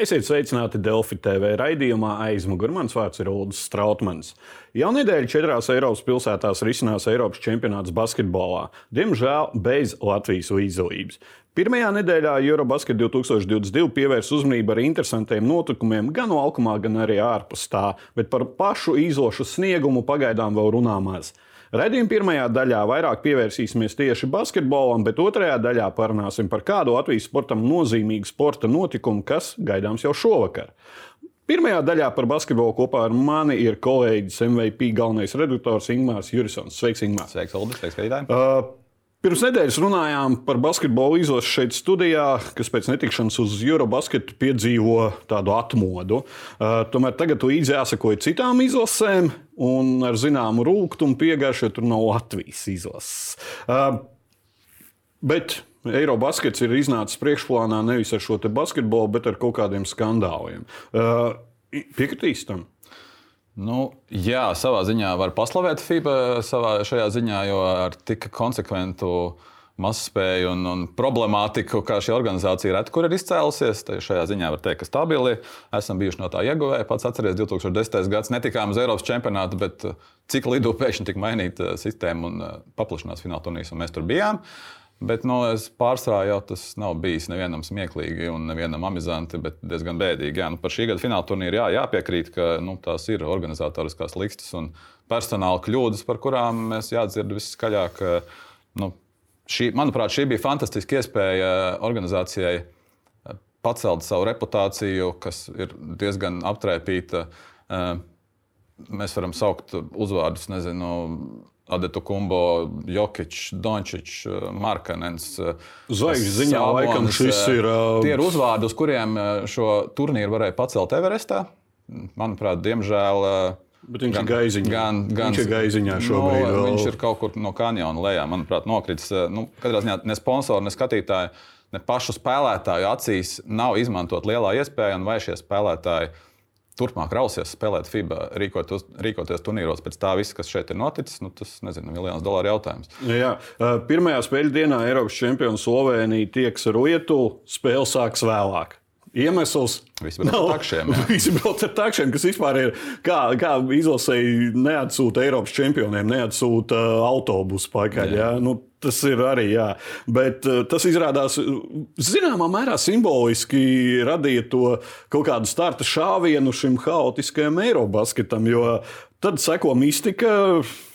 Esiet sveicināti Delfi TV raidījumā aizmugurē. Mans vārds ir Ulrichs Strautmans. Jau nedēļu četrās Eiropas pilsētās risinās Eiropas čempionāts basketbolā. Diemžēl bez Latvijas līdzdalības. Pirmajā nedēļā Eurobasket 2022 pievērs uzmanību ar interesantiem notikumiem gan laukumā, gan arī ārpus tā, bet par pašu izlošu sniegumu pagaidām vēl runā maz. Radījuma pirmajā daļā vairāk pievērsīsimies tieši basketbolam, bet otrajā daļā parunāsim par kādu Latvijas sportam nozīmīgu sporta notikumu, kas gaidāms jau šovakar. Pirmajā daļā par basketbolu kopā ar mani ir kolēģis MVP galvenais redaktors Ingūns Jurisons. Sveiks, Ingūns! Sveiks, Aldis! Sveiks, skatītāji! Uh, Pirms nedēļas runājām par basketbolu izlasi šeit studijā, kas pēc netikšanas uz Eurobasketu piedzīvo tādu atmodu. Uh, tomēr tagad līdzi jāsakoja citām izlasēm, un ar zināmu rūkumu piegājuši, jo tur nav Latvijas izlases. Uh, bet Eirobaskets ir iznācis priekšplānā nevis ar šo basketbolu, bet ar kaut kādiem skandāliem. Uh, piekritīs tam? Nu, jā, savā ziņā var paslavēt FIBA savā šajā ziņā, jo ar tik konsekventu mazspēju un, un problemātiku, kā šī organizācija reti kur ir izcēlusies. Šajā ziņā var teikt, ka stabili esam bijuši no tā ieguvēji. Pats atceries, 2010. gads netikām uz Eiropas čempionātu, bet cik lidu pēkšņi tika mainīta sistēma un paplašinās fināla turnīrs, un mēs tur bijām. Uh, Bet nu, pārsvarā jau tas nav bijis nevienam smieklīgi un nevienam amizanti, bet diezgan bēdīgi. Jā, nu, par šī gada fināla turnīru jā, jāpiekrīt, ka nu, tās ir organizatoriskās likstas un personāla kļūdas, par kurām mēs jādzird viskaļāk. Nu, šī, manuprāt, šī bija fantastiska iespēja organizācijai pacelt savu reputāciju, kas ir diezgan aptraipīta. Mēs varam saukt uzvārdus, nezinu, Adetu Kumbo, Jokic, Dončič, Markanens. Zvaigznes ziņā laikam šis ir. Tie ir uzvārdi, uz kuriem šo turnīru varēja pacelt Everestā. Manuprāt, diemžēl. Bet viņš gan, ir gaiziņā. Gan, gan, viņš ir gaiziņā šobrīd. No, viņš ir kaut kur no kanjona lejā, manuprāt, nokritis. Nu, katrā ziņā ne sponsori, ne skatītāji, ne pašu spēlētāju acīs nav izmantot lielā iespēja, un vai šie spēlētāji turpmāk rausies spēlēt FIBA, rīkoties, rīkoties turnīros pēc tā visa, kas šeit ir noticis, nu, tas nezinu, miljonus dolāru jautājums. Jā, pirmajā spēļu dienā Eiropas čempions Slovenija tieks ar Lietuvu, spēle sāks vēlāk. Iemesls Visi brauc ar takšiem. Visi brauc ar takšiem, kas vispār ir. Kā, kā izlasēji neatsūta Eiropas čempioniem, neatsūta autobusu pakaļ. Jā. Jā? Nu, tas ir arī, jā. Bet uh, tas izrādās, zināmā mērā simboliski radīja to kaut kādu starta šāvienu šim haotiskajam Eirobasketam. Jo tad seko mistika,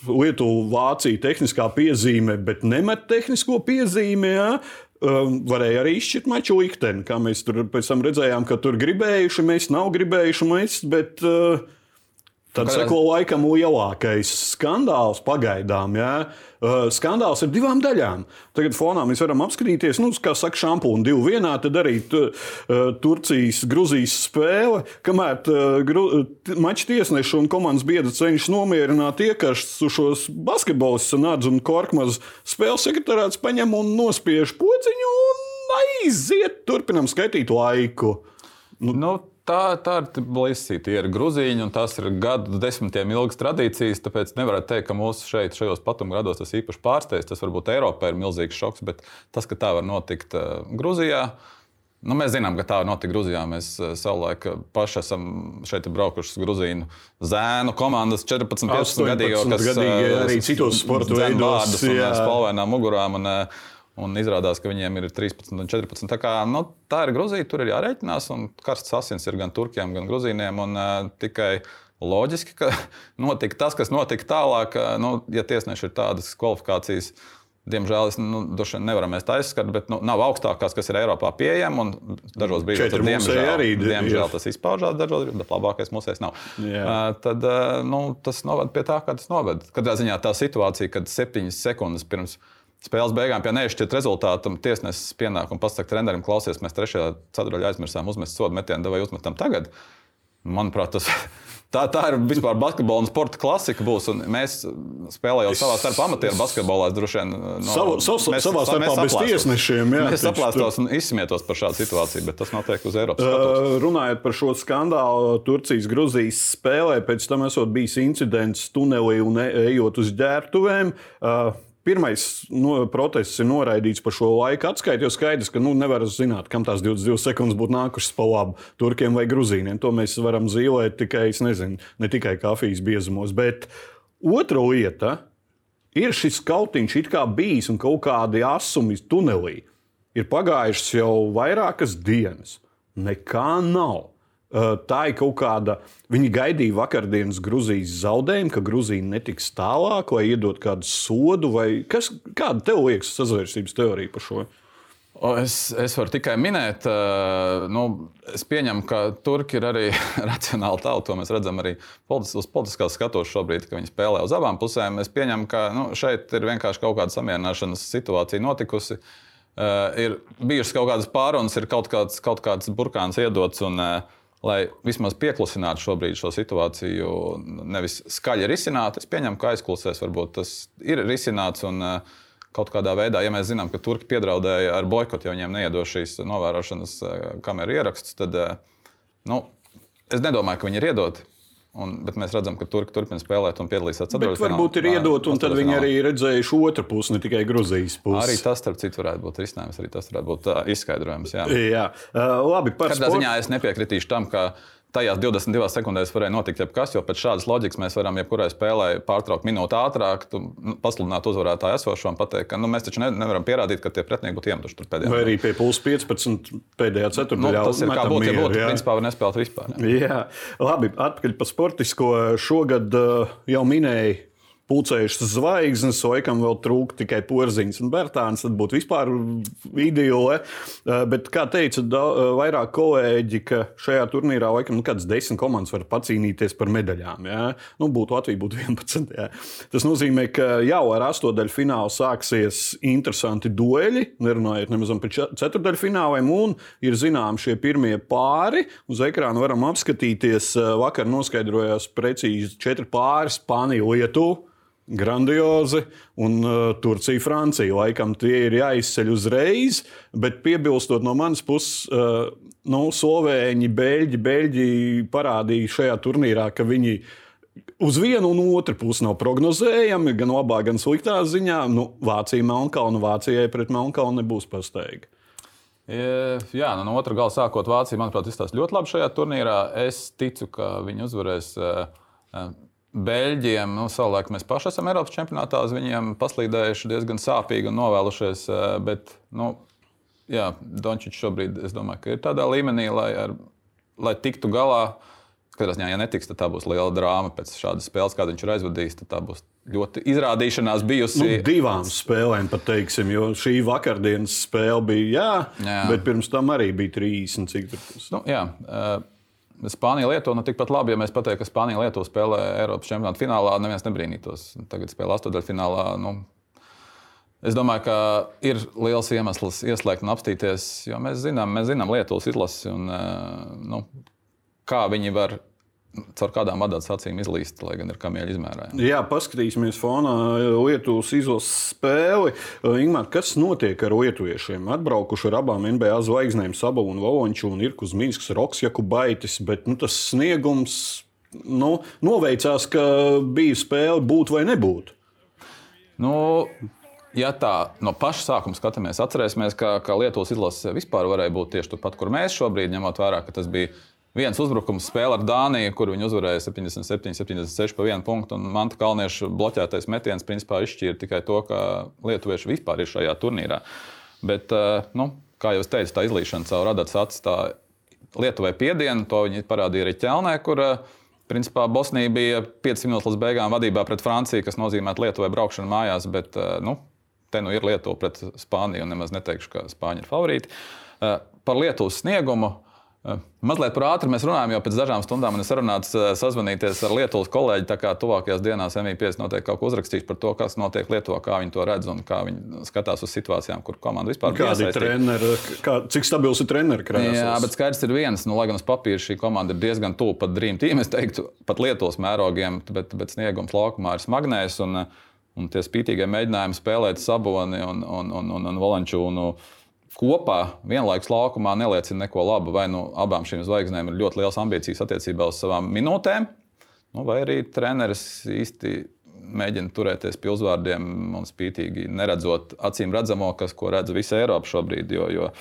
Lietuva, Vācija, tehniskā piezīme, bet nemet tehnisko piezīmi. Jā um, varēja arī izšķirt maču likteni. Kā mēs tur pēc tam redzējām, ka tur gribējuši, mēs nav gribējuši mest. Bet, uh, Tad seko laikam lielākais skandāls pagaidām. Ja? Uh, skandāls ir divām daļām. Tagad fonā mēs varam apskatīties, nu, kā saka, šampūnu divu vienā, tad arī uh, Turcijas, Grūzijas spēle, kamēr uh, maču tiesneši un komandas biedri cenšas nomierināt iekašus basketbolistus Nārdzu un Korkmaz. Spēles sekretārāts paņem un nospiež pociņu un aiziet, turpinam skaitīt laiku. Nu, nu, Tā, tā ir blīsī, tie ir grūzīņi, un tās ir gadu desmitiem ilgas tradīcijas. Tāpēc nevarētu teikt, ka mūsu šeit, šajos patumgrados, tas īpaši pārsteidz. Tas varbūt Eiropā ir milzīgs šoks, bet tas, ka tā var notikt uh, Grūzijā, nu, mēs zinām, ka tā var notikt Grūzijā. Mēs uh, savulaik paši esam šeit braukuši uz Grūzīnu zēnu komandas 14, 15 gadīgo, kas arī citos sporta veidos, un spalvainām mugurām. Un, Un izrādās, ka viņiem ir 13 un 14. Tā, kā, nu, tā ir Grūzija, tur ir jārēķinās. Karsts asins ir gan turkiem, gan grūzīniem. Un, uh, tikai loģiski, ka notika tas, kas notika tālāk. Uh, nu, ja tiesneši ir tādas kvalifikācijas, diemžēl es nu, nevaram mēs aizskart, bet nu, nav augstākās, kas ir Eiropā pieejama. Dažos brīžos tur diemžēl, arī, diemžēl tas izpaužās, dažos brīžos, bet labākais mūsēs nav. Uh, tad uh, nu, tas noved pie tā, kā tas noved. Katrā ziņā tā situācija, kad septiņas sekundes pirms spēles beigām, ja nešķiet rezultātam, tiesnesis pienāk un pasakā trenerim, klausies, mēs trešajā ceturtajā aizmirsām uzmest sodu metienu, vai uzmetam tagad. Manuprāt, tas, tā, tā ir vispār basketbola un sporta klasika. Būs, un mēs spēlējam savā starpā amatieru basketbolā. Droši vien no, Savu, savu, mēs, savā starpā bez tiesnešiem. Jā, mēs saplēstos un izsmietos par šādu situāciju, bet tas notiek uz Eiropas. Uh, runājot par šo skandālu, Turcijas-Gruzijas spēlē, pēc tam esot bijis incidents tunelī un e, ejot uz ģērbtuvēm. Uh, pirmais no, protests ir noraidīts par šo laiku atskaitu, jo skaidrs, ka nu, nevar zināt, kam tās 22 sekundes būtu nākušas pa labu turkiem vai grūzīniem. To mēs varam zīmēt tikai, nezinu, ne tikai kafijas biezumos. Bet otra lieta ir šis kautiņš, it kā bijis un kaut kādi asumi tunelī. Ir pagājušas jau vairākas dienas. Nekā nav. Tā ir kaut kāda. Viņi gaidīja vakardienas Grūzijas zaudējumu, ka Grūzija netiks tālāk, lai iedot kādu sodu. Kas, kāda tev liekas sazvērstības teorija par šo? Es, es varu tikai minēt, nu, es pieņemu, ka turki ir arī racionāli tauta. To mēs redzam arī politis, uz politiskās skatuves šobrīd, ka viņi spēlē uz abām pusēm. Es pieņemu, ka nu, šeit ir vienkārši kaut kāda samierināšanas situācija notikusi. Uh, ir bijušas kaut kādas pārunas, ir kaut kāds, kaut kāds burkāns iedots. Un, uh, lai vismaz pieklusinātu šobrīd šo situāciju, nevis skaļi risinātu. Es pieņemu, ka aizklausēs varbūt tas ir risināts. Un, uh, Kaut kādā veidā, ja mēs zinām, ka Turki piedraudēja ar boikotu, jo viņiem neiedos šīs novērošanas uh, kameru ierakstus, tad uh, nu, es nedomāju, ka viņi ir iedoti. Un, bet mēs redzam, ka Turki turpina spēlēt un piedalīsies ceturtajā finālā. Varbūt ir iedot, un tad viņi arī redzējuši otru pusi, ne tikai Grūzijas pusi. Arī tas, starp citu, varētu būt risinājums, arī tas varētu būt uh, izskaidrojums. Jā, jā. Uh, labi. Par Katrā sport... ziņā es nepiekritīšu tam, ka tajās 22 sekundēs varēja notikt jebkas, jo pēc šādas loģikas mēs varam jebkurai spēlē pārtraukt minūti ātrāk, nu, pasludināt uzvarētāju esošo un pateikt, ka nu, mēs taču ne, nevaram pierādīt, ka tie pretinieki būtu iemetuši tur pēdējā. Vai arī pie plus 15 pēdējā ceturtajā. Nu, tas ir kā būtu, ja būtu, principā var nespēlēt vispār. Jā. jā, labi, atpakaļ par sportisko. Šogad uh, jau minēju pulcējušas zvaigznes, laikam vēl trūka tikai porziņš un bērtāns. Tad būtu vispār ideāli. Eh, bet, kā teica da, eh, vairāk kolēģi, ka šajā turnīrā laikam nu, kādas desmit komandas var pacīnīties par medaļām. Ja? Nu, būtu Latvija, būtu 11. Ja? Tas nozīmē, ka jau ar astotdaļu finālu sāksies interesanti dueļi, nerunājot nemaz par ceturdaļu fināliem, un ir zināms šie pirmie pāri. Uz ekrāna varam apskatīties. Eh, vakar noskaidrojās precīzi četri pāri - Spānija, Lietuva grandiozi, un uh, Turcija, Francija. Laikam tie ir jāizceļ uzreiz, bet piebilstot no manas puses, uh, nu, Slovēņi, Beļģi, Beļģi parādīja šajā turnīrā, ka viņi uz vienu un otru pusi nav prognozējami, gan labā, gan sliktā ziņā. Nu, Vācija, Melnkalna, Vācijai pret Melnkalnu nebūs pastaiga. Jā, nu, no otras gala sākot, Vācija, manuprāt, izstāsta ļoti labi šajā turnīrā. Es ticu, ka viņi uzvarēs. Beļģiem, nu, savulaik mēs paši esam Eiropas čempionātā, uz viņiem paslīdējuši diezgan sāpīgi un novēlušies. Eh, bet, nu, jā, Dončits šobrīd, es domāju, ka ir tādā līmenī, lai, ar, lai tiktu galā. Katrā ziņā, ja netiks, tad tā būs liela drāma pēc šādas spēles, kādu viņš ir aizvadījis. Tā būs ļoti izrādīšanās bijusi. Nu, divām spēlēm, pat teiksim, jo šī vakardienas spēle bija jā, jā. bet pirms tam arī bija 30 cik tur. Nu, jā, uh, Spānija Lietuva nu, tikpat labi, ja mēs pateiktu, ka Spānija Lietuva spēlē Eiropas čempionāta finālā, neviens nebrīnītos. Tagad spēlē astotdaļfinālā. Nu, Es domāju, ka ir liels iemesls ieslēgt un apstīties, jo mēs zinām, mēs zinām Lietuvas izlasi un eh, nu, kā viņi var caur kādām vadātas acīm izlīst, lai gan ir kamieļa izmērā. Jā, paskatīsimies fonā Lietuvas izlases spēli. Ingmār, kas notiek ar lietuviešiem? Atbraukuši ar abām NBA zvaigznēm, Sabu un Volonču un Irkus Mīnskas, Roks Jakubaitis, bet nu, tas sniegums nu, noveicās, ka bija spēle būt vai nebūt. Nu, ja tā no paša sākuma skatāmies, atcerēsimies, ka, ka Lietuvas izlase vispār varēja būt tieši turpat, kur mēs šobrīd, ņemot vērā, ka tas bija viens uzbrukums spēle ar Dāniju, kur viņi uzvarēja 77, 76 pa vienu punktu. Un Manta Kalnieša bloķētais metiens principā izšķīra tikai to, ka lietuvieši vispār ir šajā turnīrā. Bet, eh, nu, kā jau teicu, tā izlīšana caur radats atstāja Lietuvai piedienu. To viņi parādīja arī ķelnē, kur eh, principā Bosnija bija 5 minūtes līdz beigām vadībā pret Franciju, kas nozīmē Lietuvai braukšanu mājās. Bet, eh, nu, te nu ir Lietuva pret Spāniju, un nemaz neteikšu, ka Spāņi ir favorīti. Par Lietuvas sniegumu Mazliet par ātrumu mēs runājam, jo pēc dažām stundām man ir sarunāts sazvanīties ar Lietuvas kolēģi. Tā kā tuvākajās dienās MVP noteikti kaut ko uzrakstīs par to, kas notiek Lietuvā, kā viņi to redz un kā viņi skatās uz situācijām, kur komanda vispār ir. Kādi ir treneri, kā, cik stabils ir treneris krājās? Jā, bet skaidrs ir viens, nu, lai gan uz papīra šī komanda ir diezgan tuvu pat Dream Team, es teiktu, pat Lietuvas mērogiem, bet, bet sniegums laukumā ir smagnējs. Un, un tie spītīgie mēģinājumi spēlēt Saboni un, un, un, un, un Valančūnu. Un kopā vienlaikus laukumā neliecina neko labu. Vai nu abām šīm zvaigznēm ir ļoti liels ambīcijas attiecībā uz savām minūtēm, nu, vai arī treneris īsti mēģina turēties pie uzvārdiem un spītīgi neredzot acīm redzamo, kas, ko redz visa Eiropa šobrīd. Jo, jo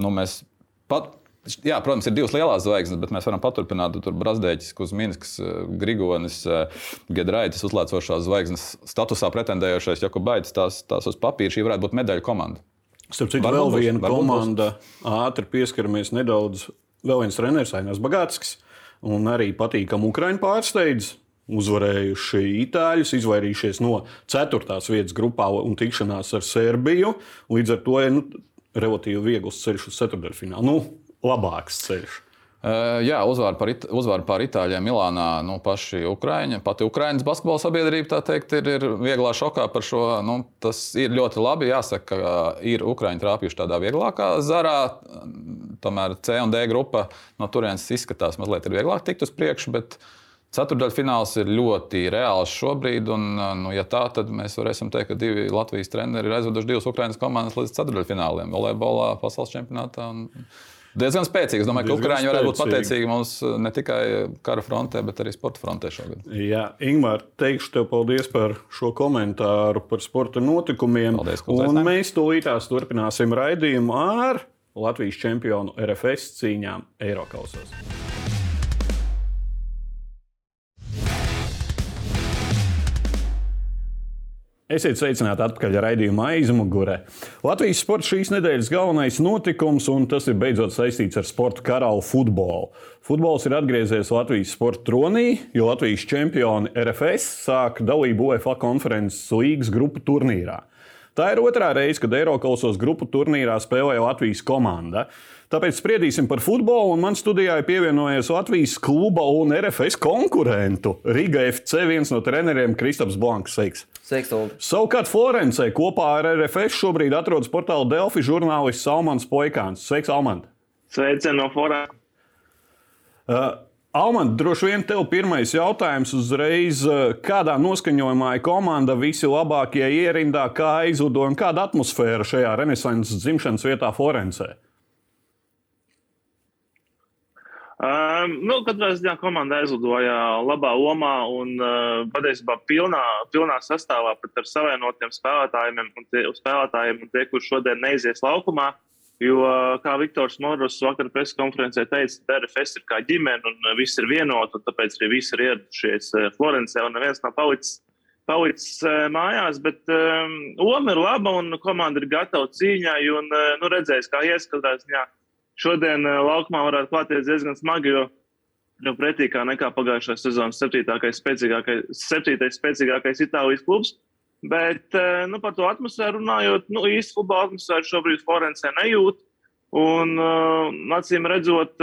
nu, mēs pat Jā, protams, ir divas lielas zvaigznes, bet mēs varam paturpināt. Tur Brazdēķis, Kuzminsks, Grigonis, Gedraitis, uzlēcošās zvaigznes statusā pretendējošais Jokubaitis. Tās, tās uz papīra šī varētu būt medaļu komanda. Starp citu, vēl viena komanda. Ātri pieskaramies nedaudz. Vēl viens treneris, Ainās Bagātskis, un arī patīkami Ukraiņu pārsteidz. Uzvarējuši itāļus, izvairījušies no 4. vietas grupā un tikšanās ar Serbiju. Līdz ar to ir nu, relatīvi viegls ceļš uz ceturdaļfinālu. Nu, labāks ceļš. Jā, uzvāra par, it, uzvāra par Itāļiem Milānā. Nu, paši Ukrāņi, pati Ukraiņas basketbola sabiedrība teikt, ir, ir vieglā šokā par šo. Nu, tas ir ļoti labi. Jāsaka, ka ir Ukrāņi trāpījuši tādā vieglākā zarā. Tomēr C un D grupa no turienes izskatās mazliet vieglāk tikt uz priekšu. Ceturdaļfināls ir ļoti reāls šobrīd, un, nu, ja tā, tad mēs varēsim teikt, ka divi Latvijas treneri ir aizveduši divas Ukraiņas komandas līdz ceturdaļfināliem, volejbolā, pasaules čempionātā. Un, diezgan spēcīgi. Es domāju, ka Ukrāņi varētu būt pateicīgi mums eh, ne tikai kara frontē, bet arī sporta frontē šogad. Jā, Ingūna, teikšu tev paldies par šo komentāru par sporta notikumiem. Paldies, un mēs tūlītās turpināsim raidījumu ar Latvijas čempionu RFS cīņām Eiropasos. Esiet sveicināti atpakaļ raidījumā aizmugurē. Latvijas sports šīs nedēļas galvenais notikums, un tas ir beidzot saistīts ar sporta karalu futbolu. Futbols ir atgriezies Latvijas sporta tronī, jo Latvijas čempioni RFS sāk dalību UEFA konferences līgas grupu turnīrā. Tā ir otrā reize, kad Eiropasos grupu turnīrā spēlē Latvijas komanda. Tāpēc spriedīsim par futbolu, un man studijā ir pievienojies Latvijas kluba un RFS konkurentu Riga FC viens no treneriem Kristaps Blanks. Sveiks! Sveiks! Savukārt Florencē kopā ar RFS šobrīd atrodas portāla Delfi žurnālists Salmans Poikāns. Sveiks, Almant! Sveicienu no Florencē! Uh, Almant, droši vien tev pirmais jautājums uzreiz, uh, kādā noskaņojumā ir komanda, visi labākie ierindā, kā aizlido un kāda atmosfēra šajā renesanses dzimšanas vietā Florencē? Um, nu, katrā ziņā komanda aizlidoja labā lomā un uh, patiesībā pilnā, pilnā sastāvā pat ar savienotiem spēlētājiem un tie, spēlētājiem, un tie, kurš šodien neizies laukumā. Jo, kā Viktors Morus vakar preses konferencē teica, DRFS ir kā ģimene un viss ir vienoti, un tāpēc arī visi ir ieradušies Florencē un neviens nav palicis, palicis mājās. Bet um, Oma ir laba un komanda ir gatava cīņai un nu, redzēs, kā ieskatās. Jā, šodien uh, laukumā varētu klāties diezgan smagi, jo, jo pretī kā nekā pagājušā sezonas septītākais, spēcīgākais, septītais spēcīgākais Itālijas klubs. Bet uh, nu, par to atmosfēru runājot, nu, īsti futbola atmosfēru šobrīd Florencē nejūt. Un, uh, acīm redzot,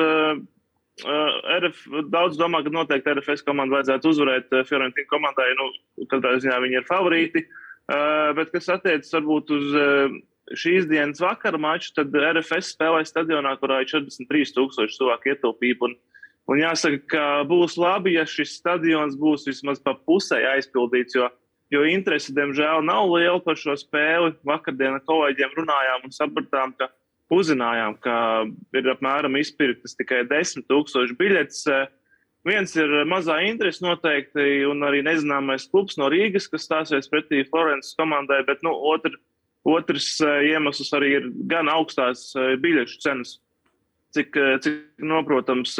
RF, daudz domā, ka noteikti RFS komandai vajadzētu uzvarēt Fiorentina komandai. Nu, katrā ziņā viņi ir favorīti. Bet kas attiecas varbūt uz šīs dienas vakara maču, tad RFS spēlēja stadionā, kurā ir 43,000 cilvēku ietilpība. Un, un jāsaka, ka būs labi, ja šis stadions būs vismaz pa pusē aizpildīts, jo, jo interese, diemžēl, nav liela par šo spēli. Vakardien ar kolēģiem runājām un sapratām, ka uzzinājām, ka ir apmēram izpirktas tikai 10,000 biļetes. Viens ir mazā interese noteikti, un arī nezināmais klubs no Rīgas, kas stāsies pretī Florences komandai, bet nu, otrs Otrs eh, iemesls arī ir gan augstās eh, biļešu cenas, cik, eh, cik noprotams,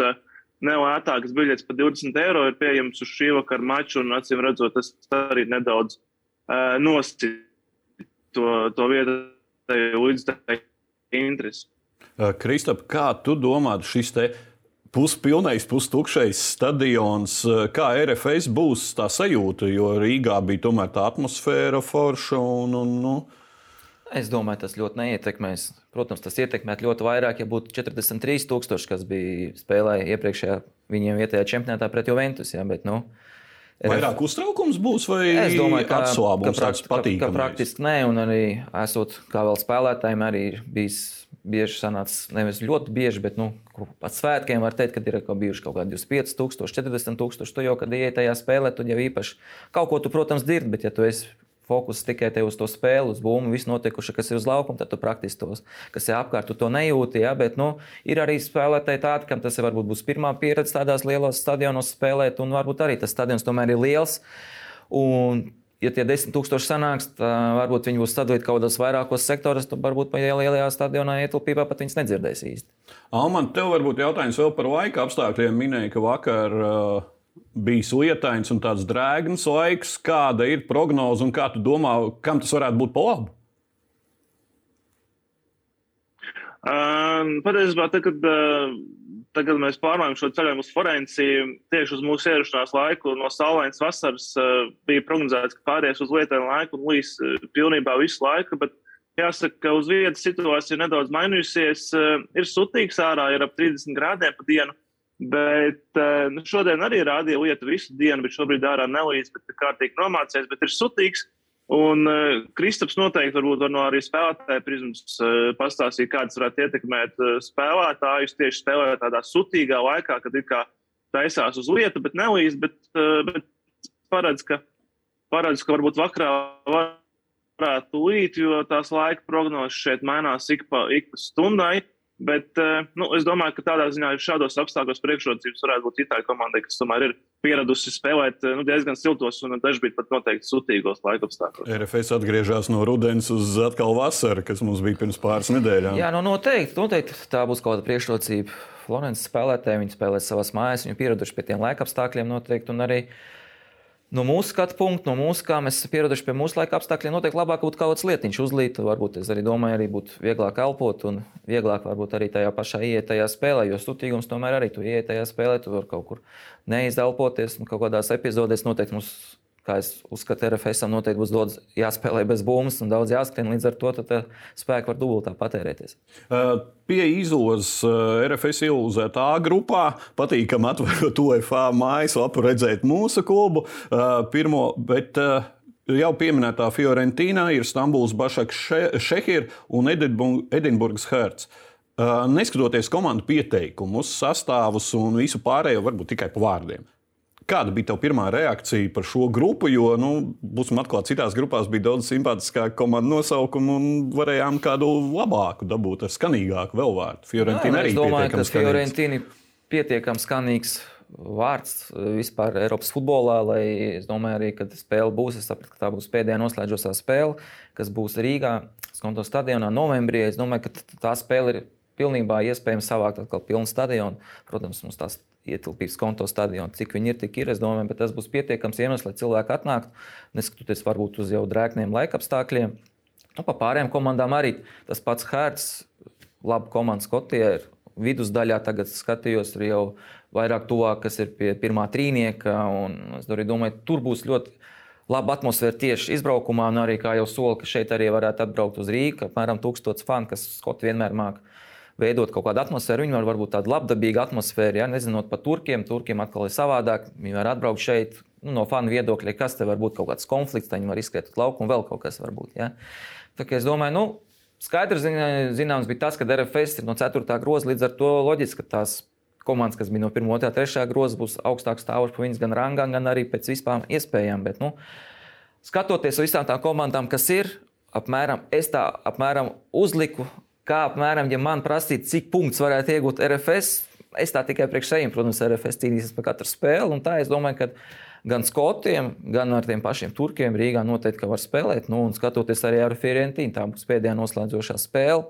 nelētākas biļetes par 20 eiro ir pieejamas uz šī vakara maču, un acīm redzot, tas arī nedaudz uh, nosacīt to, to vietu līdz tai interesi. Kristap, kā tu domā, šis te puspilnais, pustukšais stadions, kā RFS būs tā sajūta, jo Rīgā bija tomēr tā atmosfēra forša un, un nu, Es domāju, tas ļoti neietekmēs. Protams, tas ietekmētu ļoti vairāk, ja būtu 43,000, kas bija spēlēja iepriekšējā viņiem vietējā čempionātā pret Juventus. Ja, bet, nu, Vairāk uztraukums būs vai es domāju, ka, atslābums ka, prakt, ka, ka praktiski nē, un arī esot kā vēl spēlētājiem, arī bijis bieži sanācis, nevis ļoti bieži, bet nu, pat svētkiem var teikt, ka ir kaut bijuši kaut kādi 25,000, 40,000. Tu jau, kad ienāc tajā spēlē, tad jau īpaši kaut ko tu, protams, dzirdi, bet ja tu esi fokus tikai uz to spēli, uz būmu, visu notikuši, kas ir uz laukuma, tad tu praktiski tos, kas ir apkārt, tu to nejūti. Ja? Bet nu, ir arī spēlētāji tādi, kam tas varbūt būs pirmā pieredze tādās lielos stadionos spēlēt, un varbūt arī tas stadions tomēr ir liels. Un ja tie desmit tūkstoši sanāks, varbūt viņi būs sadalīti kaut kādos vairākos sektoros, tad varbūt lielajā stadionā ietilpībā pat viņas nedzirdēs īsti. Alman, tev varbūt jautājums vēl par laika apstākļiem. Minēja, ka vakar uh, bijis lietains un tāds drēgns laiks. Kāda ir prognoze un kā tu domā, kam tas varētu būt pa labu? Um, patiesībā, tad, kad uh, tagad mēs pārmaiņām šo ceļojumu uz Florenciju, tieši uz mūsu ierašanās laiku no saulainas vasaras uh, bija prognozēts, ka pāries uz lietainu laiku un līs uh, pilnībā visu laiku. Bet jāsaka, ka uz vietas situācija ir nedaudz mainījusies. Uh, ir sutīgs ārā, ir ap 30 grādiem pa dienu. Bet nu, šodien arī rādīja lietu visu dienu, bet šobrīd ārā nelīdz, bet kārtīgi nomācies, bet ir sutīgs. Un uh, Kristaps noteikti varbūt var no arī spēlētāja prizmas uh, pastāstīt, kādas varētu ietekmēt uh, spēlētājus tieši spēlējot tādā sutīgā laikā, kad ir kā taisās uz lietu, bet nelīdz, bet, uh, bet paredz, ka, paredz, ka varbūt vakarā varētu līt, jo tās laika prognozes šeit mainās ik pa, ik pa stundai. Bet uh, nu, es domāju, ka tādā ziņā šādos apstākļos priekšrocības varētu būt Itālijai komandai, kas tomēr ir pieradusi spēlēt nu, diezgan siltos un dažkārt pat noteikti sutīgos laikapstākļos. RFS atgriežas no rudens uz atkal vasaru, kas mums bija pirms pāris nedēļām. Jā, nu noteikti, noteikti tā būs kaut kāda priekšrocība. Florences spēlētāji, viņi spēlē savās mājās, viņi pieraduši pie tiem laikapstākļiem noteikti. No mūsu skatu punkta, no mūsu, kā mēs esam pieraduši pie mūsu laika apstākļiem, noteikti labāk būtu kaut kāds lietiņš uzlīt. Varbūt es arī domāju, arī būtu vieglāk elpot un vieglāk varbūt arī tajā pašā ieiet tajā spēlē, jo sutīgums tomēr arī tu ieiet tajā spēlē, tu vari kaut kur neizelpoties un kaut kādās epizodēs noteikti mums kā es uzskatu, RFS noteikti būs daudz jāspēlē bez bumbas un daudz jāskrien. Līdz ar to spēku var dubultā patērēties. Pie izlozes RFS ielūzēt A grupā. Patīkam atverot UEFA mājaslapu, redzēt mūsu klubu. Pirmo, bet, Jau pieminētā Fiorentīna ir Stambuls, Bašaks, Šehir un Edinburgas Hertz. Neskatoties komandu pieteikumus, sastāvus un visu pārējo, varbūt tikai pa vārdiem. Kāda bija tā pirmā reakcija par šo grupu? Jo, nu, būsim atklāti, citās grupās bija daudz simpātiskāka komandu nosaukuma un varējām kādu labāku dabūt ar skanīgāku vēl vārdu. Fiorentīna arī domāju, ka Fiorentīna pietiekami skanīgs vārds vispār Eiropas futbolā, lai es domāju, arī, kad spēle būs, es sapratu, ka tā būs pēdējā noslēdzošā spēle, kas būs Rīgā, Skonto stadionā novembrī. Es domāju, ka tā spēle ir pilnībā iespējams savākt atkal pilnu stadionu. Protams, mums tās ietilpības konto stadionu. Cik viņi ir, tik ir. Es domāju, bet tas būs pietiekams iemesls, lai cilvēki atnāktu, neskatoties varbūt uz jau drēgniem laikapstākļiem. Nu, pa pārējām komandām arī tas pats Hērts, laba komanda Skotijā. Vidusdaļā tagad skatījos, ir jau vairāk tuvāk, kas ir pie pirmā trīnieka. Es domāju, tur būs ļoti laba atmosfēra tieši izbraukumā, un arī, kā jau soli, ka šeit arī varētu atbraukt uz Rīgā. Apmēram tūkstots fanu, kas Skoti vienmēr māca veidot kaut kādu atmosfēru. Viņi var varbūt tādu labdabīgu atmosfēru, ja nezinot par turkiem. Turkiem atkal ir savādāk. Viņi var atbraukt šeit nu, no fanu viedokļa, kas te var būt kaut kāds konflikts, tad viņi var izskriet uz lauku un vēl kaut kas var būt. Ja? Tā kā es domāju, nu, skaidrs zināms bija tas, ka RFS ir no 4. groza līdz ar to loģiski, ka tās komandas, kas bija no 1, 2, 3 groza, būs augstāk stāvošas par viņas gan rangā, gan arī pēc vispār iespējām. Bet, nu, skatoties uz visām tām komandām, kas ir, apmēram, es tā apmēram uzliku kā apmēram, ja man prasītu, cik punktus varētu iegūt RFS, es tā tikai priekš sevis, protams, RFS cīnīsies par katru spēli. Tā es domāju, ka gan skotiem, gan ar tiem pašiem turkiem Rīgā noteikti var spēlēt. Nu, un skatoties arī ar Fiorentīnu, tā būs pēdējā noslēdzošā spēle.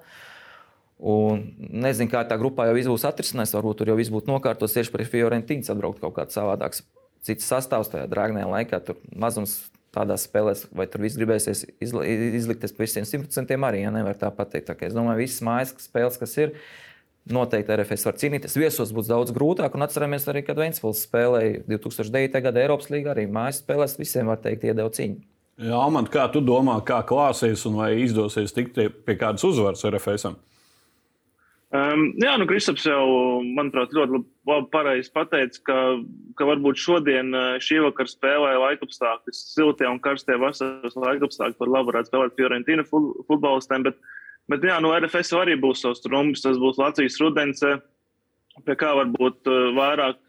Un nezinu, kā tā grupā jau būs atrisināts. Varbūt tur jau viss būtu nokārtots tieši par Fiorentīnu, atbraukt kaut kāds savādāks cits sastāvs tajā drāgnajā laikā. Tur mazums tādās spēlēs, vai tur viss gribēsies izli, izlikties par visiem simtprocentiem, arī ja nevar tā pateikt. Tā es domāju, ka visas mājas spēles, kas ir, noteikti RFS var cīnīties. Viesos būs daudz grūtāk, un atceramies arī, kad Vēnspils spēlēja 2009. gada Eiropas līgā, arī mājas spēlēs visiem var teikt iedeva cīņu. Jā, man kā tu domā, kā klāsies un vai izdosies tikt pie kādas uzvaras RFS? -am? Um, jā, nu, Kristaps jau, manuprāt, ļoti labi pareizi pateica, ka, ka varbūt šodien uh, šī vakara spēlē laikapstākļi, siltie un karstie vasaras laikapstākļi par labu varētu spēlēt Fiorentīna futbolistiem, bet, bet jā, nu, RFS arī būs savs trumpis, tas būs Latvijas rudens, uh, pie kā varbūt uh, vairāk,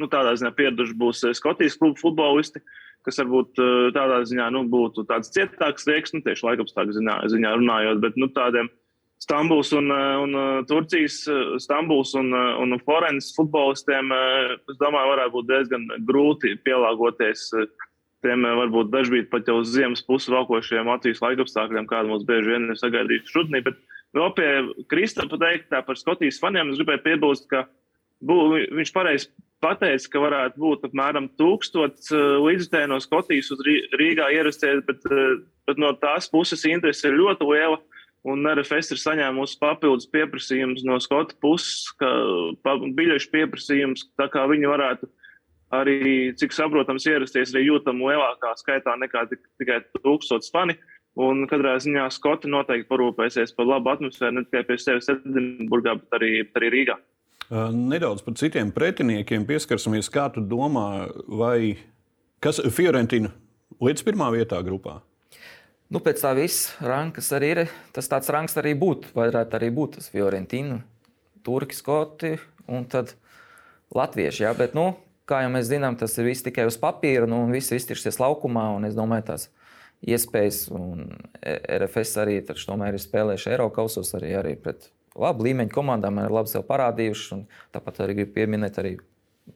nu, tādā ziņā pieraduši būs Skotijas klubu futbolisti, kas varbūt tādā ziņā, nu, būtu tāds cietāks rieks, nu, tieši laikapstākļu ziņā, ziņā runājot, bet, nu, tādiem Stambuls un, eh, un eh, Turcijas, eh, Stambuls un, un Forenses futbolistiem, es domāju, varētu būt diezgan grūti pielāgoties tiem varbūt dažkārt pat jau ziemas puses valkošiem Latvijas laika apstākļiem, kāda mums bieži vien ir sagaidījuši rudenī. Bet vēl pie Kristapa teikt par Skotijas faniem, es gribēju piebilst, ka bū, viņš pareizi pateica, ka varētu būt apmēram tūkstots līdzstēju no Skotijas uz Rīgā ierasties, bet, bet no tās puses interese ir ļoti liela. Un RFS ir saņēmusi papildus pieprasījumus no Skotu puses, ka biļešu pieprasījums, tā kā viņi varētu arī, cik saprotams, ierasties arī jūtam lielākā skaitā nekā tikai tūkstots fani. Un katrā ziņā Skoti noteikti parūpēsies par labu atmosfēru ne tikai pie sevis Edinburgā, bet arī, arī Rīgā. Nedaudz par citiem pretiniekiem pieskarsimies. Kā tu domā, vai kas Fiorentina līdz pirmā vietā grupā? Nu, pēc tā visa rankas arī ir. Tas tāds ranks arī būtu. Varētu arī būt tas Fiorentina, Turki, Skoti un tad Latvieši. Jā, bet, nu, kā jau mēs zinām, tas ir viss tikai uz papīra, nu, un viss iztirsies laukumā. Es domāju, tās iespējas, un RFS arī tomēr ir spēlējuši Eiropasos arī, arī pret labu līmeņu komandām, ir labi sev parādījuši. Tāpat arī gribu pieminēt arī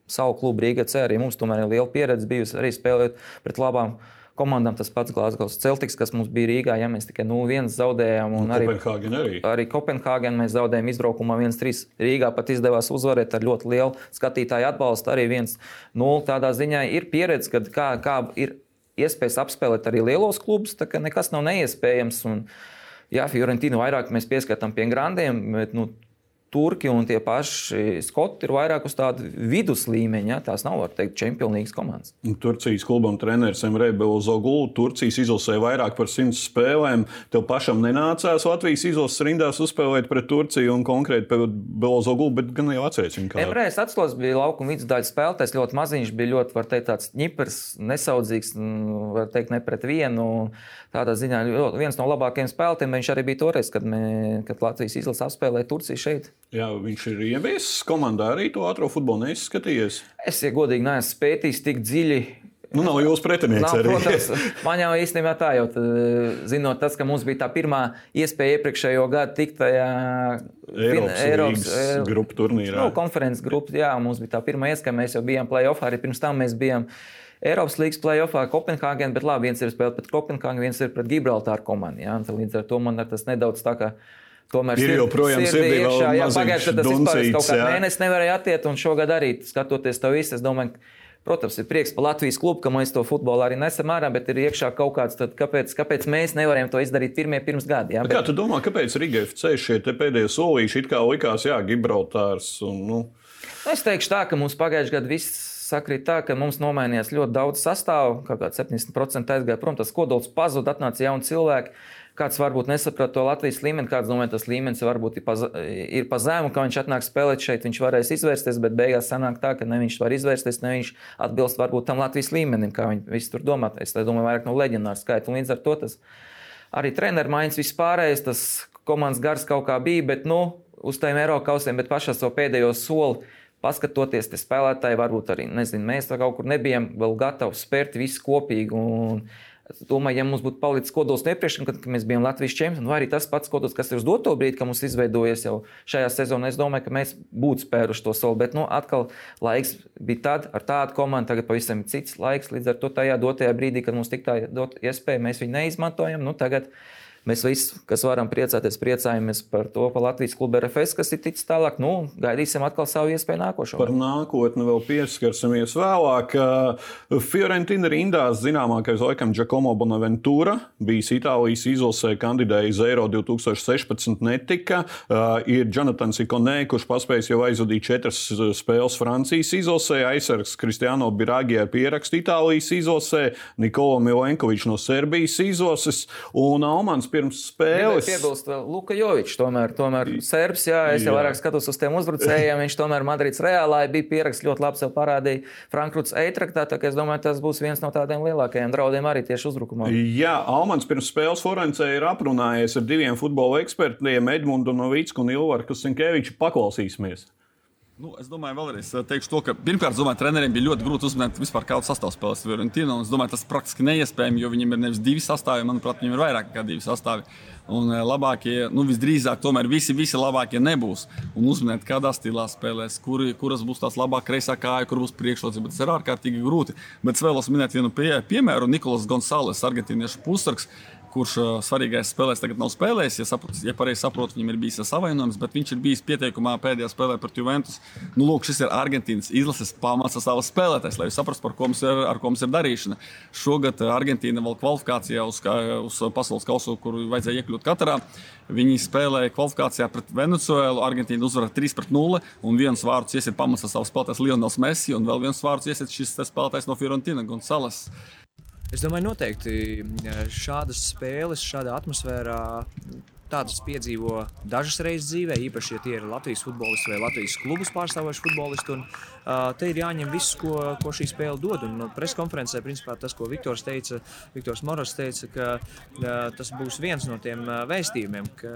savu klubu Rīgā C. Arī mums tomēr ir liela pieredze bijusi arī spēlēt pret labām komandām komandām tas pats Glasgow Celtics, kas mums bija Rīgā, ja mēs tikai 0-1 zaudējām. Un arī Kopenhāgen arī. Arī Kopenhāgen mēs zaudējām izbraukumā 1-3. Rīgā pat izdevās uzvarēt ar ļoti lielu skatītāju atbalstu. Arī 1-0 tādā ziņā ir pieredze, kad kā, kā ir iespējas apspēlēt arī lielos klubus, tā ka nekas nav neiespējams. Un, jā, Fiorentīnu vairāk mēs pieskatām pie grandiem, bet nu, Turki un tie paši skoti ir vairāk uz tādu vidus līmeņa. Ja? Tās nav, var teikt, čempionīgas komandas. Turcijas klubam treneris Emre Belzoglu. Turcijas izlasē vairāk par simts spēlēm. Tev pašam nenācās Latvijas izlases rindās uzspēlēt pret Turciju un konkrēti pret Belzoglu, bet gan jau atceries viņu. Kā... Emre atceros, bija laukuma vidusdaļas spēlētājs, ļoti maziņš, bija ļoti, var teikt, tāds ņipers, nesaudzīgs, var teikt, ne pret vienu. Tādā ziņā viens no labākajiem spēlētājiem viņš arī bija toreiz, kad, mē, kad Latvijas izlase apspēlēja Turciju šeit. Jā, viņš ir ieviesis komandā arī to ātrā futbolu neizskatījies. Es, ja godīgi, neesmu pētījis tik dziļi. Nu, nav jūsu pretinieks nav, arī. Protams, man jau īstenībā tā, jo zinot tas, ka mums bija tā pirmā iespēja iepriekšējo gadu tikt tajā Eiropas, Eiropas grupu turnīrā. Nu, konferences grupu, jā, mums bija tā pirmā iespēja, mēs jau bijām play-offā, arī pirms tam mēs bijām. Eiropas līnijas play-offā Kopenhāgenā, bet labi, viens ir spēlēt pret Kopenhāgenu, viens ir pret Gibraltāru komandu. Līdz ar to man tas nedaudz tā kā Tomēr ir joprojām sirdī iekšā. Jā, pagājušajā gadā tas vispār kaut kādā mēnesī nevarēja attiekt, un šogad arī skatoties to visu, es domāju, Protams, ir prieks par Latvijas klubu, ka mēs to futbolu arī nesam ārā, bet ir iekšā kaut kāds, tad kāpēc, kāpēc mēs nevarējām to izdarīt pirmie pirms gada? Jā, bet... Kā tu domā, kāpēc Riga FC šie pēdējie solīši it kā likās, jā, Gibraltārs? Un, nu... Nu, es teikšu tā, ka mums pagājušajā gadā viss sakrīt tā, ka mums nomainījās ļoti daudz sastāvu, kaut kāds 70% aizgāja prom, tas kodols pazuda, atnāca jauni cilvēki. Kāds varbūt nesaprot to Latvijas līmeni, kāds domā, tas līmenis varbūt ir pa, ir pa zemu, ka viņš atnāk spēlēt šeit, viņš varēs izvērsties, bet beigās sanāk tā, ka ne viņš var izvērsties, ne viņš atbilst varbūt tam Latvijas līmenim, kā viņi visi tur domā. Es domāju, vairāk no leģendāra skaita. Līdz ar to tas arī treneru maiņas vispārējais, tas komandas gars kaut kā bija, bet nu, uz tiem Eiropausiem, bet pašā savu pēdējo soli. Paskatoties, tie spēlētāji varbūt arī, nezinu, mēs kaut kur nebijām vēl gatavi spērt visu kopīgi. Un, Es domāju, ja mums būtu palicis kodols nepriekšā, kad mēs bijām Latvijas čempioni, vai arī tas pats kodols, kas ir uz doto brīdi, ka mums izveidojies jau šajā sezonā, es domāju, ka mēs būtu spēruši to soli. Bet, nu, atkal laiks bija tad ar tādu komandu, tagad pavisam cits laiks. Līdz ar to tajā dotajā brīdī, kad mums tik tā iespēja, mēs viņu neizmantojam. Nu, tagad, Mēs visi, kas varam priecāties, priecājamies par to, ka Latvijas kluba RFS, kas ir ticis tālāk, nu, gaidīsim atkal savu iespēju nākošo. Par nākotni vēl pieskarsimies vēlāk. Fiorentina rindās zināmākais laikam Giacomo Bonaventura, bijis Itālijas izlasē, kandidējis Eiro 2016, netika. Ir Jonatans Ikonē, kurš paspējis jau aizvadīt četras spēles Francijas izlasē, aizsargs Kristiāno Birāgi ar pierakstu Itālijas izlasē, Nikola Milenkovičs no Serbijas izlases un Almans pirms spēles. Piebilst vēl Luka Jovičs, tomēr, tomēr serbs, jā, es jau vairāk skatos uz tiem uzbrucējiem, viņš tomēr Madrids reālā bija pieraksts ļoti labi sev parādīja Frankfurts Eitraktā, tā ka es domāju, tas būs viens no tādiem lielākajiem draudiem arī tieši uzbrukumā. Jā, Almans pirms spēles Florencē ir aprunājies ar diviem futbola ekspertiem, Edmundu Novicku un Ilvaru Kusinkeviču. Paklausīsimies! Nu, es domāju, vēlreiz teikšu to, ka pirmkārt, domāju, treneriem bija ļoti grūti uzminēt vispār kādu sastāvspēles Fiorentīnu. Es domāju, tas praktiski neiespējami, jo viņiem ir nevis divi sastāvji, manuprāt, viņiem ir vairāk nekā divi sastāvji. Un labākie, nu, visdrīzāk, tomēr visi, visi labākie nebūs. Un uzminēt, kādā stilā spēlēs, kur, kuras būs tās labākās kreisā kāja, kur būs priekšrocība. Tas ir ārkārtīgi grūti. Bet es vēlos minēt vienu pie, piemēru. Nikolas Gonzāles, argentīniešu pusargs, kurš svarīgais spēlēs tagad nav spēlējis. Ja, saprat, ja pareizi saprotu, viņam ir bijis savainojums, bet viņš ir bijis pieteikumā pēdējā spēlē pret Juventus. Nu, lūk, šis ir Argentīnas izlases pamats savas spēlētājs, lai saprastu, par ko mums ir, ko mums ir darīšana. Šogad Argentīna vēl kvalifikācijā uz, uz pasaules kausu, kur vajadzēja iekļūt katrā. Viņi spēlēja kvalifikācijā pret Venecuēlu. Argentīna uzvarēja 3-0, un viens vārds iesiet pamats savas spēlētājas Lionels Messi, un vēl viens vārds iesiet šis spēlētājs no Fiorentina Gonzales. Es domāju, noteikti šādas spēles, šādā atmosfērā Tādas piedzīvo dažas reizes dzīvē, īpaši, ja tie ir Latvijas futbolisti vai Latvijas klubus pārstāvoši futbolisti. Un, uh, te ir jāņem viss, ko, ko šī spēle dod. Un no preskonferencē, principā, tas, ko Viktors teica, Viktors Moros teica, ka uh, tas būs viens no tiem uh, vēstījumiem, ka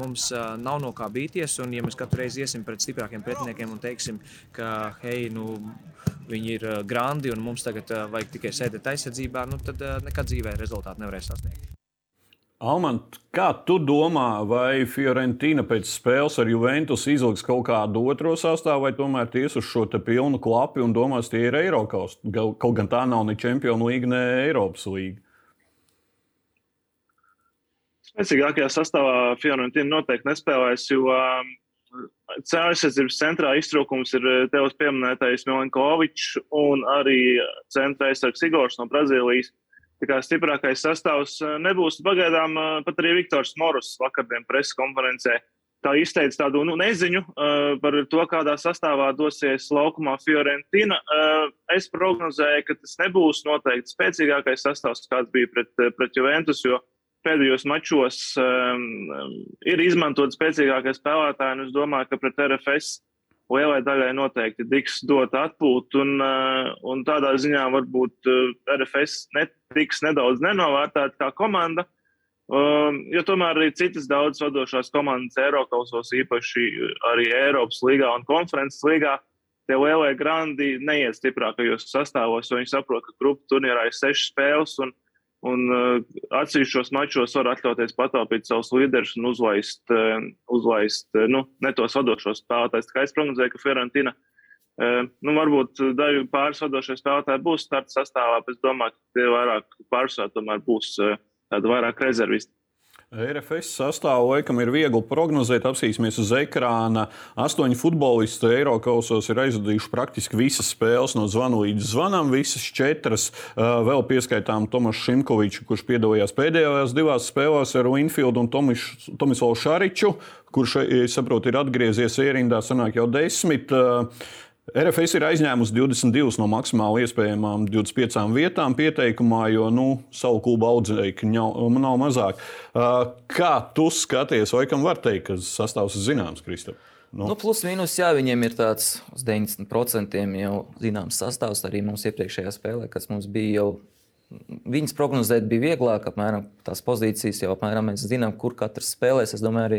mums uh, nav no kā bīties. Un, ja mēs katru reizi iesim pret stiprākiem pretiniekiem un teiksim, ka hei, nu, viņi ir grandi un mums tagad vajag tikai sēdēt aizsardzībā, nu, tad nekad dzīvē rezultātu nevarēs sasniegt. Almant, kā tu domā, vai Fiorentīna pēc spēles ar Juventus izliks kaut kādu otro sastāvu, vai tomēr ties uz šo pilnu klapu un domās, tie ir Eiropas? Kaut gan tā nav ne Champions League, ne Eiropas līnija. Spēcīgākajā sastāvā Fiorentīna noteikti nespēlēs, jo um, aizsardzības centrā iztrūkums ir uh, tevis pieminētais Milankovičs un arī centra aizsargs Igors no Brazīlijas. Tā kā stiprākais sastāvs eh, nebūs pagaidām eh, pat arī Viktors Morus vakardien preses konferencē. Tā izteica tādu nu, neziņu uh, par to, kādā sastāvā dosies laukumā Fiorentina. Uh, es prognozēju, ka tas nebūs noteikti spēcīgākais sastāvs, kāds bija pret, pret Juventus, jo pēdējos mačos um, ir izmantot spēcīgākie spēlētāji, un es domāju, ka pret RFS lielai daļai noteikti tiks dot atpūta, un, eh, un tādā ziņā varbūt eh, RFS netiks nedaudz nenovērtēta kā komanda. Um, jo tomēr arī citas daudzas vadošās komandas Eiropasos, īpaši arī Eiropas līgā un konferences līgā, tie lielie grandi neiet stiprākajos sastāvos, jo viņi saprot, ka grupu turnīrā ir sešas spēles. Un, Un uh, atsevišķos mačos var atļauties pataupīt savus līderus un uzlaist, uh, uzlaist uh, nu, ne tos vadošos spēlētājus. Tā kā es prognozēju, ka Fiorentina, nu, varbūt daļu pāris vadošie spēlētāji būs starta sastāvā, bet es domāju, ka tie vairāk pārsvarā tomēr būs tādi vairāk rezervisti. RFS sastāvu laikam ir viegli prognozēt. Apsīsimies uz ekrāna. Astoņi futbolisti Eiropasos ir aizvadījuši praktiski visas spēles no zvana līdz zvanam. Visas četras vēl pieskaitām Tomašu Šimkoviču, kurš piedalījās pēdējās divās spēlēs ar Winfield un Tomislavu Šariču, kurš, saprotu, ir atgriezies ierindā, sanāk jau desmit. RFS ir aizņēmusi 22 no maksimāli iespējamām 25 vietām pieteikumā, jo nu, savu klubu audzēkņu nav mazāk. Kā tu skaties, vai kam var teikt, ka sastāvs ir zināms, Kristap? Nu. Nu, plus mīnus, jā, viņiem ir tāds uz 90% jau zināms sastāvs. Arī mums iepriekšējā spēlē, kas mums bija jau. Viņas prognozēt bija vieglāk, apmēram tās pozīcijas jau apmēram mēs zinām, kur katrs spēlēs. Es domāju, arī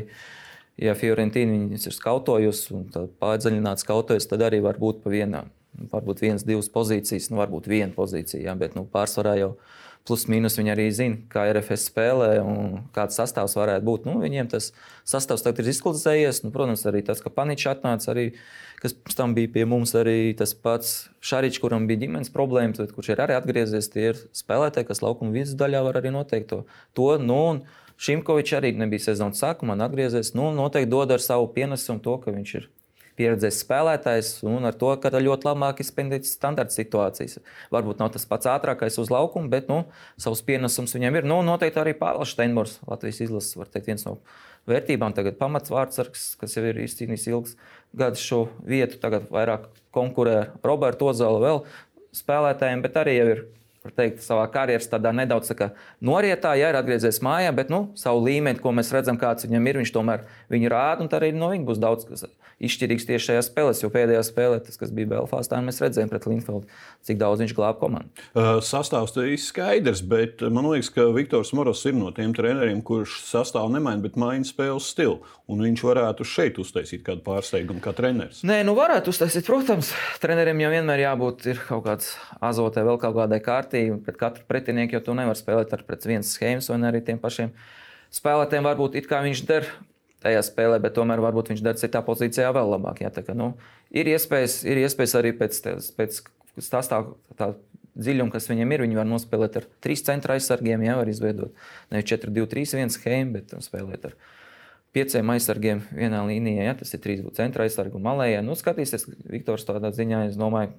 ja Fiorentīna viņus ir skautojusi un pārdziļināti skautojusi, tad arī var būt pa vienām. Varbūt viens, divas pozīcijas, nu, varbūt viena pozīcija, jā, bet nu, pārsvarā jau plus mīnus viņi arī zina, kā RFS spēlē un kāds sastāvs varētu būt. Nu, viņiem tas sastāvs tagad ir izklāstījies. Nu, protams, arī tas, ka Paničs atnāca, arī, kas pēc tam bija pie mums, arī tas pats Šaričs, kuram bija ģimenes problēmas, bet kurš ir arī atgriezies, tie ir spēlētāji, kas laukuma vidus daļā var arī noteikt to. to nu, un, Šimkovičs arī nebija sezonas sākumā, atgriezies. Nu, noteikti dod ar savu pienesumu to, ka viņš ir pieredzējis spēlētājs un ar to, ka ļoti labāk izpildīt standarta situācijas. Varbūt nav tas pats ātrākais uz laukuma, bet nu, savus pienesums viņam ir. Nu, noteikti arī Pāvils Steinbors, Latvijas izlases, var teikt, viens no vērtībām. Tagad pamatsvārdsargs, kas jau ir izcīnījis ilgs gadus šo vietu, tagad vairāk konkurē ar Robertu Ozalu vēl spēlētājiem, bet arī jau ir teikt, savā karjeras tādā nedaudz tā norietā, ja ir atgriezies mājā, bet nu, savu līmeni, ko mēs redzam, kāds viņam ir, viņš tomēr viņu rāda, un arī no viņa būs daudz kas izšķirīgs tieši šajā spēlē. Jo pēdējā spēlē, tas, kas bija Belfāstā, mēs redzējām pret Linfeldu, cik daudz viņš glāba komandu. Sastāvs ir skaidrs, bet man liekas, ka Viktors Moros ir no tiem treneriem, kurš sastāvu nemaina, bet maina spēles stilu. Un viņš varētu šeit uztaisīt kādu pārsteigumu, kā treneris. Nē, nu varētu uztaisīt, protams. Treneriem jau vienmēr jābūt kaut kāds azotē, vēl kaut kādai kārtībai pret katru pretinieku, jo tu nevari spēlēt ar pret vienas schēmas vai arī tiem pašiem spēlētājiem. Varbūt it kā viņš der tajā spēlē, bet tomēr varbūt viņš dara citā pozīcijā vēl labāk. Jā, kā, nu, ir, iespējas, ir iespējas arī pēc, pēc stāstā, tā dziļuma, kas viņiem ir. Viņi var nospēlēt ar trīs centra aizsargiem, jau var izveidot nevis 4, 2, 3, 1 schēmu, bet spēlēt ar pieciem aizsargiem vienā līnijā. Ja, tas ir trīs centra aizsargi un malējā. Nu, skatīsies, Viktors tādā ziņā, es domāju,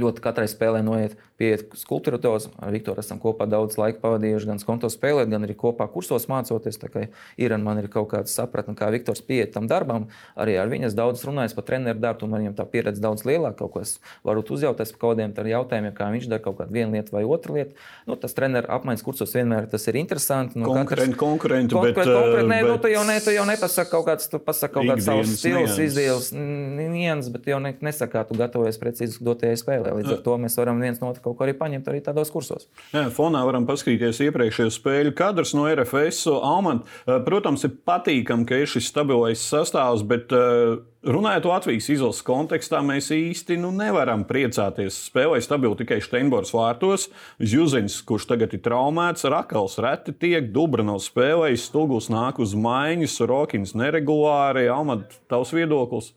ļoti katrai spēlē noiet pieiet skulptūros. Ar Viktoru esam kopā daudz laika pavadījuši, gan skonto spēlēt, gan arī kopā kursos mācoties. Tā kā ir man ir kaut kāda sapratne, kā Viktors pieiet tam darbam. Arī ar viņas daudz runājis par treneru darbu, un viņam tā pieredze daudz lielāka. Kaut ko es varu uzjautāties par kaut kādiem jautājumiem, kā viņš dara kaut kādu vienu lietu vai otru lietu. Nu, tas treneru apmaiņas kursos vienmēr tas ir interesanti. Nu, konkurenti, katrs, konkurenti, konkurenti, bet, konkurenti, nē, bet... nu, tu jau, ne, tu jau nepasaki kaut kāds, tu pasaki kaut kāds savs stils, izdevums, nians, bet jau ne, nesaki, kā tu gatavojies precīzi dotajai spēlē. Līdz ar to mēs varam viens no otru kaut ko arī paņemt arī tādos kursos. Jā, fonā varam paskatīties iepriekšējo spēļu kadrus no RFS. Alman, eh, protams, ir patīkami, ka ir šis stabilais sastāvs, bet eh, runājot Latvijas izlases kontekstā, mēs īsti nu, nevaram priecāties. Spēlēja stabili tikai Steinbors vārtos. Zjuzins, kurš tagad ir traumēts, Rakals reti tiek, Dubranovs spēlējis, Stūgls nāk uz maiņas, Rokins neregulāri. Alman, tavs viedoklis?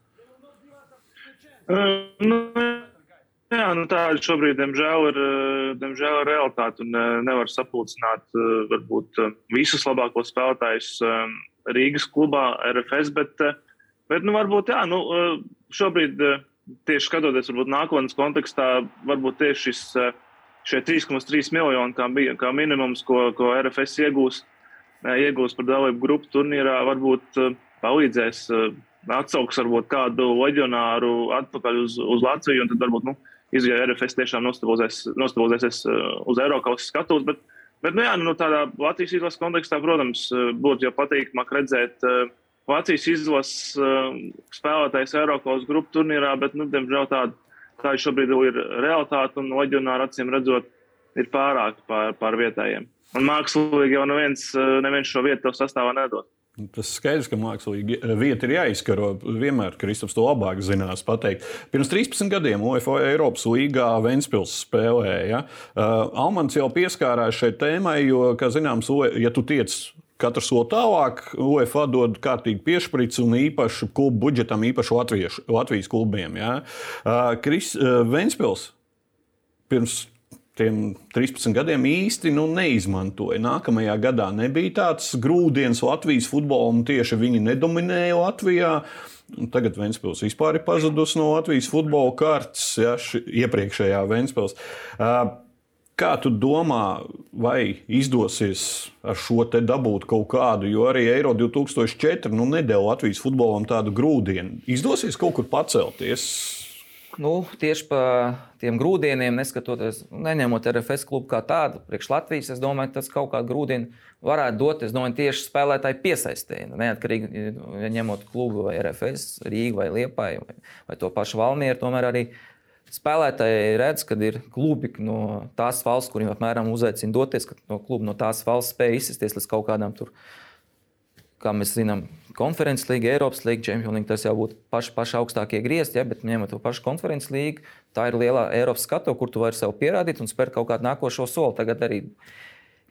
Uh, nu, Jā, nu tāda šobrīd, diemžēl, ir, eh, diemžēl, ir realitāte. Un eh, nevar sapulcināt eh, varbūt visus labākos spēlētājus Rīgas klubā, RFS. Bet, bet nu, varbūt jā, nu, šobrīd, tieši skatoties varbūt nākotnes kontekstā, varbūt tieši šis, šie 3,3 miljoni kā, kā minimums, ko, ko RFS iegūs, iegūs par dalību grupu turnīrā, varbūt palīdzēs atsauks varbūt kādu leģionāru atpakaļ uz, uz Latviju. Tad varbūt nu, izjūta RFS tiešām nostabilizēsies uh, uz Eiropas skatuves. Bet, bet nu, jā, nu, tādā Latvijas izlases kontekstā, protams, uh, būtu jau patīkamāk redzēt uh, Vācijas izlases spēlētājs Eiropas grupu turnīrā, bet, nu, diemžēl, tāda, tāda šobrīd ir realitāte un leģionāri acīm redzot, ir pārāk pār, pār vietējiem. Un mākslīgi jau neviens, neviens šo vietu sastāvā nedod. Tas skaidrs, ka mākslīgi vieta ir jāizkaro. Vienmēr Kristaps to labāk zinās pateikt. Pirms 13 gadiem UFO Eiropas līgā Ventspils spēlēja. Uh, Almans jau pieskārās šai tēmai, jo, kā zināms, ja tu tiec katru soli tālāk, UFO dod kārtīgi piešķirts un īpašu klubu budžetam, īpaši Latvijas, Latvijas klubiem. Ja? Uh, Kris uh, Ventspils pirms tiem 13 gadiem īsti nu, neizmantoja. Nākamajā gadā nebija tāds grūdienis Latvijas futbolā, un tieši viņi nedominēja Latvijā. Tagad Vēnspils vispār ir pazudus no Latvijas futbola kārtas, ja, ši, iepriekšējā Vēnspils. Kā tu domā, vai izdosies ar šo te dabūt kaut kādu, jo arī Eiro 2004 nu, nedēļa Latvijas futbolam tādu grūdienu. Izdosies kaut kur pacelties? Nu, tieši par tiem grūdieniem, neskatoties, neņemot RFS klubu kā tādu, priekš Latvijas, es domāju, tas kaut kādu grūdienu varētu dot. Es domāju, tieši spēlētāju piesaistē, neatkarīgi ja ņemot klubu vai RFS, Rīgu vai Liepāju vai, vai to pašu Valmieru, tomēr arī spēlētāji redz, ka ir klubi no tās valsts, kuriem apmēram uzaicina doties, ka no kluba no tās valsts spēj izsisties līdz kaut kādām tur, kā mēs zinām, konferences līga, Eiropas līga, Champions League, tas jau būtu paši, paši augstākie griezti, ja, bet ņemot to pašu konferences līgu, tā ir lielā Eiropas skatu, kur tu vari sev pierādīt un spērt kaut kādu nākošo soli. Tagad arī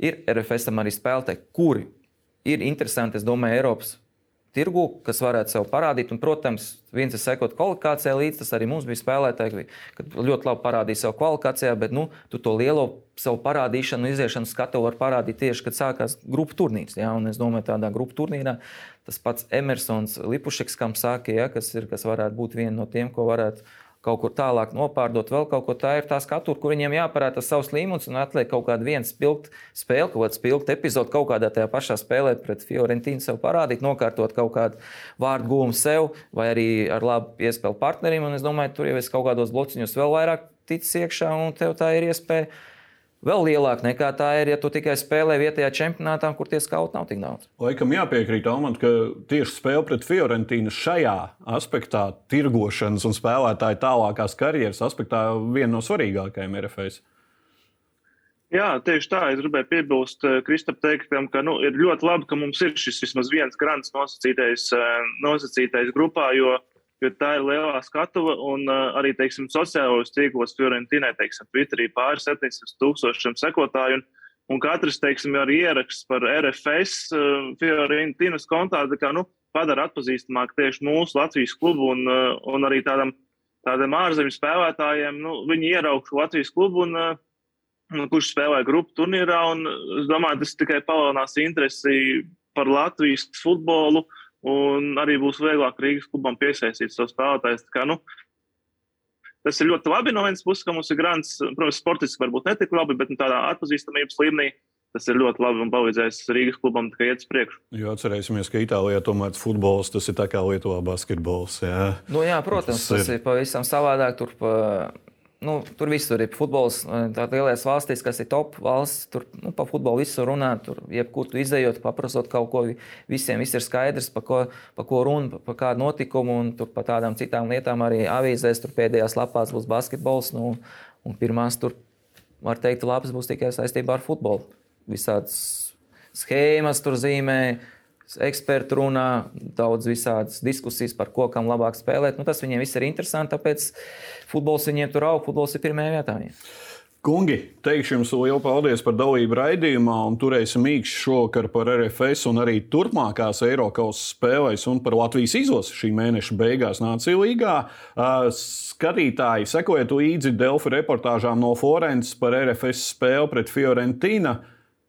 ir RFS arī spēlētāji, kuri ir interesanti, es domāju, Eiropas tirgu, kas varētu sev parādīt. Un, protams, viens ir sekot kvalifikācijai līdzi, tas arī mums bija spēlētāji, kad ļoti labi parādīja savu kvalifikācijā, bet nu, tu to lielo savu parādīšanu, iziešanu skatu var parādīt tieši, kad sākās grupu turnīrs. Ja? Un es domāju, tādā grupu turnīrā tas pats Emersons Lipušeks, kam sāka, ja? kas, ir, kas varētu būt viena no tiem, ko varētu kaut kur tālāk nopārdot, vēl kaut ko tādu. Tā ir tā skatu, kur viņiem jāparāda savs līmenis un atliek kaut kāda viena spilgta spēle, kaut kāda spilgta epizode, kaut kādā tajā pašā spēlē pret Fiorentīnu sev parādīt, nokārtot kaut kādu vārdu gūmu sev vai arī ar labu piespēli partnerim. Un es domāju, tur jau es kaut kādos blociņos vēl vairāk ticis iekšā un tev tā ir iespēja vēl lielāka nekā tā ir, ja tu tikai spēlē vietējā čempionātā, kur tie skauti nav tik daudz. Laikam jāpiekrīt, Almant, ka tieši spēle pret Fiorentīnu šajā aspektā, tirgošanas un spēlētāju tālākās karjeras aspektā, viena no svarīgākajām RFS. Jā, tieši tā. Es gribēju piebilst eh, Kristap teiktam, ka nu, ir ļoti labi, ka mums ir šis vismaz viens grants nosacītais, eh, nosacītais grupā, jo jo tā ir lielā skatuve. Un uh, arī teiksim, sociālajos tīklos Fiorentīnai, teiksim, Twitterī pāri 700 tūkstošiem sekotāju. Un, un katrs, teiksim, arī ieraksts par RFS uh, Fiorentīnas kontā kā, nu, padara atpazīstamāk tieši mūsu Latvijas klubu un, uh, un arī tādam, tādam ārzemju spēlētājiem. Nu, viņi ieraugšu Latvijas klubu un uh, kurš spēlē grupu turnīrā. Es domāju, tas tikai palielinās interesi par Latvijas futbolu. Uh, un arī būs vieglāk Rīgas klubam piesaistīt savus spēlētājus. Nu, tas ir ļoti labi no vienas puses, ka mums ir grants. Protams, sportiski varbūt ne tik labi, bet nu, tādā atpazīstamības līmenī tas ir ļoti labi un palīdzēs Rīgas klubam tikai iet uz priekšu. Jo atcerēsimies, ka Itālijā tomēr futbols tas ir tā kā Lietuvā basketbols. Jā, nu, jā protams, tas, tas ir, ir pavisam savādāk. Tur pa nu, tur visur ir futbols. Tādās lielās valstīs, kas ir top valsts, tur nu, par futbolu visur runā. Tur, jebkur tu izējot, paprasot kaut ko, visiem viss ir skaidrs, par ko, pa ko runa, par kādu notikumu. Un tur par tādām citām lietām arī avīzēs, tur pēdējās lapās būs basketbols. Nu, un pirmās tur, var teikt, lapas būs tikai saistībā ar futbolu. Visādas schēmas tur zīmē eksperti runā, daudz visādas diskusijas par ko kam labāk spēlēt. Nu, tas viņiem viss ir interesanti, tāpēc futbols viņiem tur aug, futbols ir pirmajā vietā. Kungi, teikšu jums lielu paldies par dalību raidījumā, un turēsim īkšķi šovakar par RFS un arī turpmākās Eiropas spēlēs un par Latvijas izlasi šī mēneša beigās Nācija līgā. Skatītāji, sekojiet līdzi Delfi reportāžām no Florences par RFS spēli pret Fiorentīnu.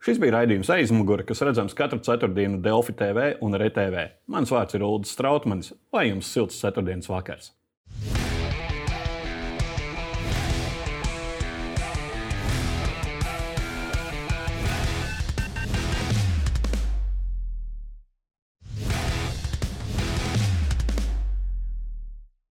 Šis bija raidījums aizmugure, kas redzams katru ceturtdienu Delfi TV un RTV. Mans vārds ir Ulrichs Strautmanis. Lai jums silts ceturtdienas vakars!